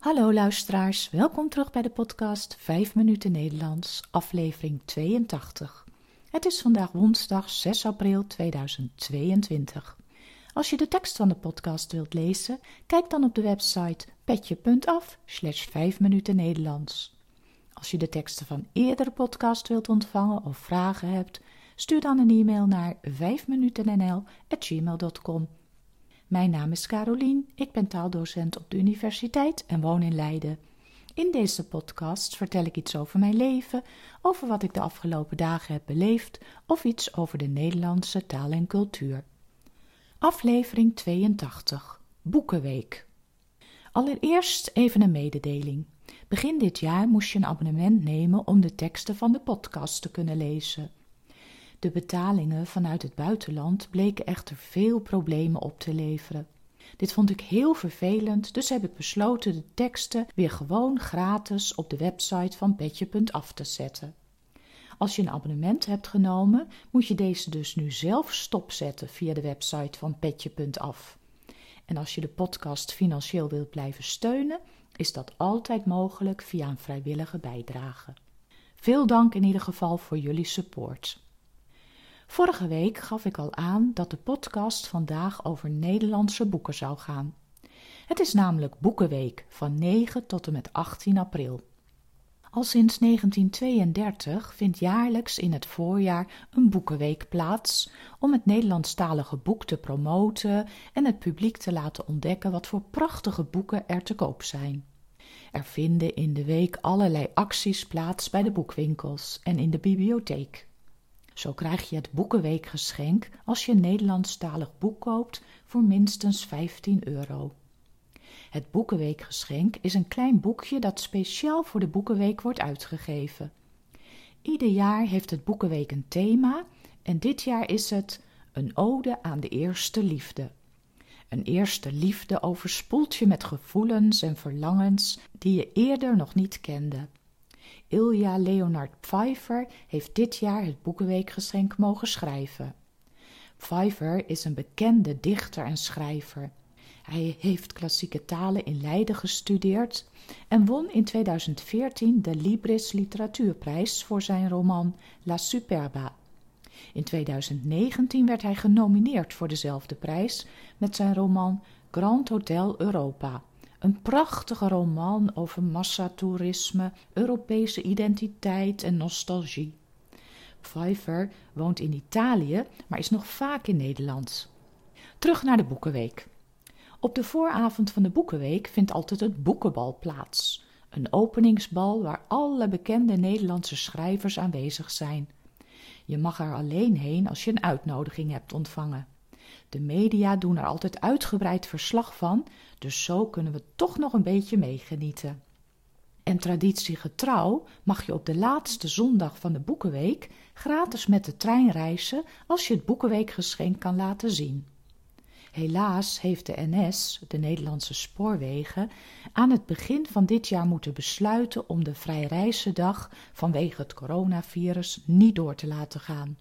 Hallo luisteraars, welkom terug bij de podcast 5 minuten Nederlands, aflevering 82. Het is vandaag woensdag 6 april 2022. Als je de tekst van de podcast wilt lezen, kijk dan op de website petje.af slash 5 minuten Nederlands. Als je de teksten van eerdere podcast wilt ontvangen of vragen hebt, stuur dan een e-mail naar 5minutennl.gmail.com. Mijn naam is Carolien, ik ben taaldocent op de universiteit en woon in Leiden. In deze podcast vertel ik iets over mijn leven, over wat ik de afgelopen dagen heb beleefd of iets over de Nederlandse taal en cultuur. Aflevering 82 Boekenweek. Allereerst even een mededeling. Begin dit jaar moest je een abonnement nemen om de teksten van de podcast te kunnen lezen. De betalingen vanuit het buitenland bleken echter veel problemen op te leveren. Dit vond ik heel vervelend, dus heb ik besloten de teksten weer gewoon gratis op de website van Petje.af te zetten. Als je een abonnement hebt genomen, moet je deze dus nu zelf stopzetten via de website van Petje.af. En als je de podcast financieel wilt blijven steunen, is dat altijd mogelijk via een vrijwillige bijdrage. Veel dank in ieder geval voor jullie support. Vorige week gaf ik al aan dat de podcast vandaag over Nederlandse boeken zou gaan. Het is namelijk Boekenweek van 9 tot en met 18 april. Al sinds 1932 vindt jaarlijks in het voorjaar een boekenweek plaats om het Nederlandstalige boek te promoten en het publiek te laten ontdekken wat voor prachtige boeken er te koop zijn. Er vinden in de week allerlei acties plaats bij de boekwinkels en in de bibliotheek. Zo krijg je het Boekenweekgeschenk als je een Nederlandstalig boek koopt voor minstens 15 euro. Het Boekenweekgeschenk is een klein boekje dat speciaal voor de Boekenweek wordt uitgegeven. Ieder jaar heeft het Boekenweek een thema en dit jaar is het een ode aan de eerste liefde. Een eerste liefde overspoelt je met gevoelens en verlangens die je eerder nog niet kende. Ilja Leonard Pfeiffer heeft dit jaar het Boekenweekgeschenk mogen schrijven. Pfeiffer is een bekende dichter en schrijver. Hij heeft klassieke talen in Leiden gestudeerd en won in 2014 de Libris Literatuurprijs voor zijn roman La Superba. In 2019 werd hij genomineerd voor dezelfde prijs met zijn roman Grand Hotel Europa. Een prachtige roman over massatoerisme, Europese identiteit en nostalgie. Pfeiffer woont in Italië, maar is nog vaak in Nederland. Terug naar de Boekenweek. Op de vooravond van de Boekenweek vindt altijd het Boekenbal plaats. Een openingsbal waar alle bekende Nederlandse schrijvers aanwezig zijn. Je mag er alleen heen als je een uitnodiging hebt ontvangen. De media doen er altijd uitgebreid verslag van, dus zo kunnen we toch nog een beetje meegenieten. En traditiegetrouw mag je op de laatste zondag van de Boekenweek gratis met de trein reizen als je het Boekenweekgeschenk kan laten zien. Helaas heeft de NS, de Nederlandse Spoorwegen, aan het begin van dit jaar moeten besluiten om de vrijreizendag vanwege het coronavirus niet door te laten gaan.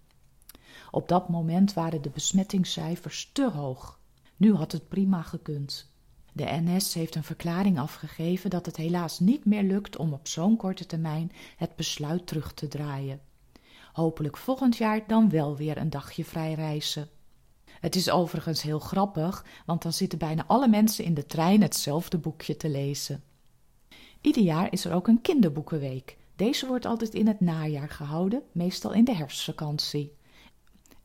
Op dat moment waren de besmettingscijfers te hoog. Nu had het prima gekund. De NS heeft een verklaring afgegeven dat het helaas niet meer lukt om op zo'n korte termijn het besluit terug te draaien. Hopelijk volgend jaar dan wel weer een dagje vrij reizen. Het is overigens heel grappig, want dan zitten bijna alle mensen in de trein hetzelfde boekje te lezen. Ieder jaar is er ook een kinderboekenweek. Deze wordt altijd in het najaar gehouden, meestal in de herfstvakantie.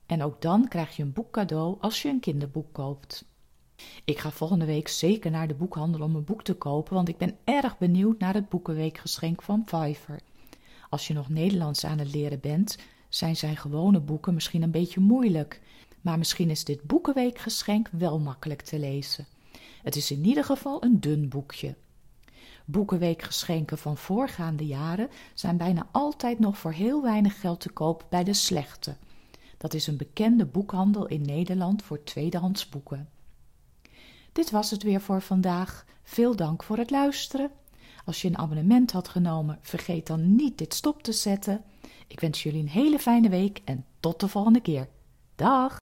En ook dan krijg je een boek cadeau als je een kinderboek koopt. Ik ga volgende week zeker naar de boekhandel om een boek te kopen, want ik ben erg benieuwd naar het Boekenweekgeschenk van Pfeiffer. Als je nog Nederlands aan het leren bent, zijn zijn gewone boeken misschien een beetje moeilijk. Maar misschien is dit Boekenweekgeschenk wel makkelijk te lezen. Het is in ieder geval een dun boekje. Boekenweekgeschenken van voorgaande jaren zijn bijna altijd nog voor heel weinig geld te koop bij de slechte. Dat is een bekende boekhandel in Nederland voor tweedehands boeken. Dit was het weer voor vandaag. Veel dank voor het luisteren. Als je een abonnement had genomen, vergeet dan niet dit stop te zetten. Ik wens jullie een hele fijne week en tot de volgende keer. Dag!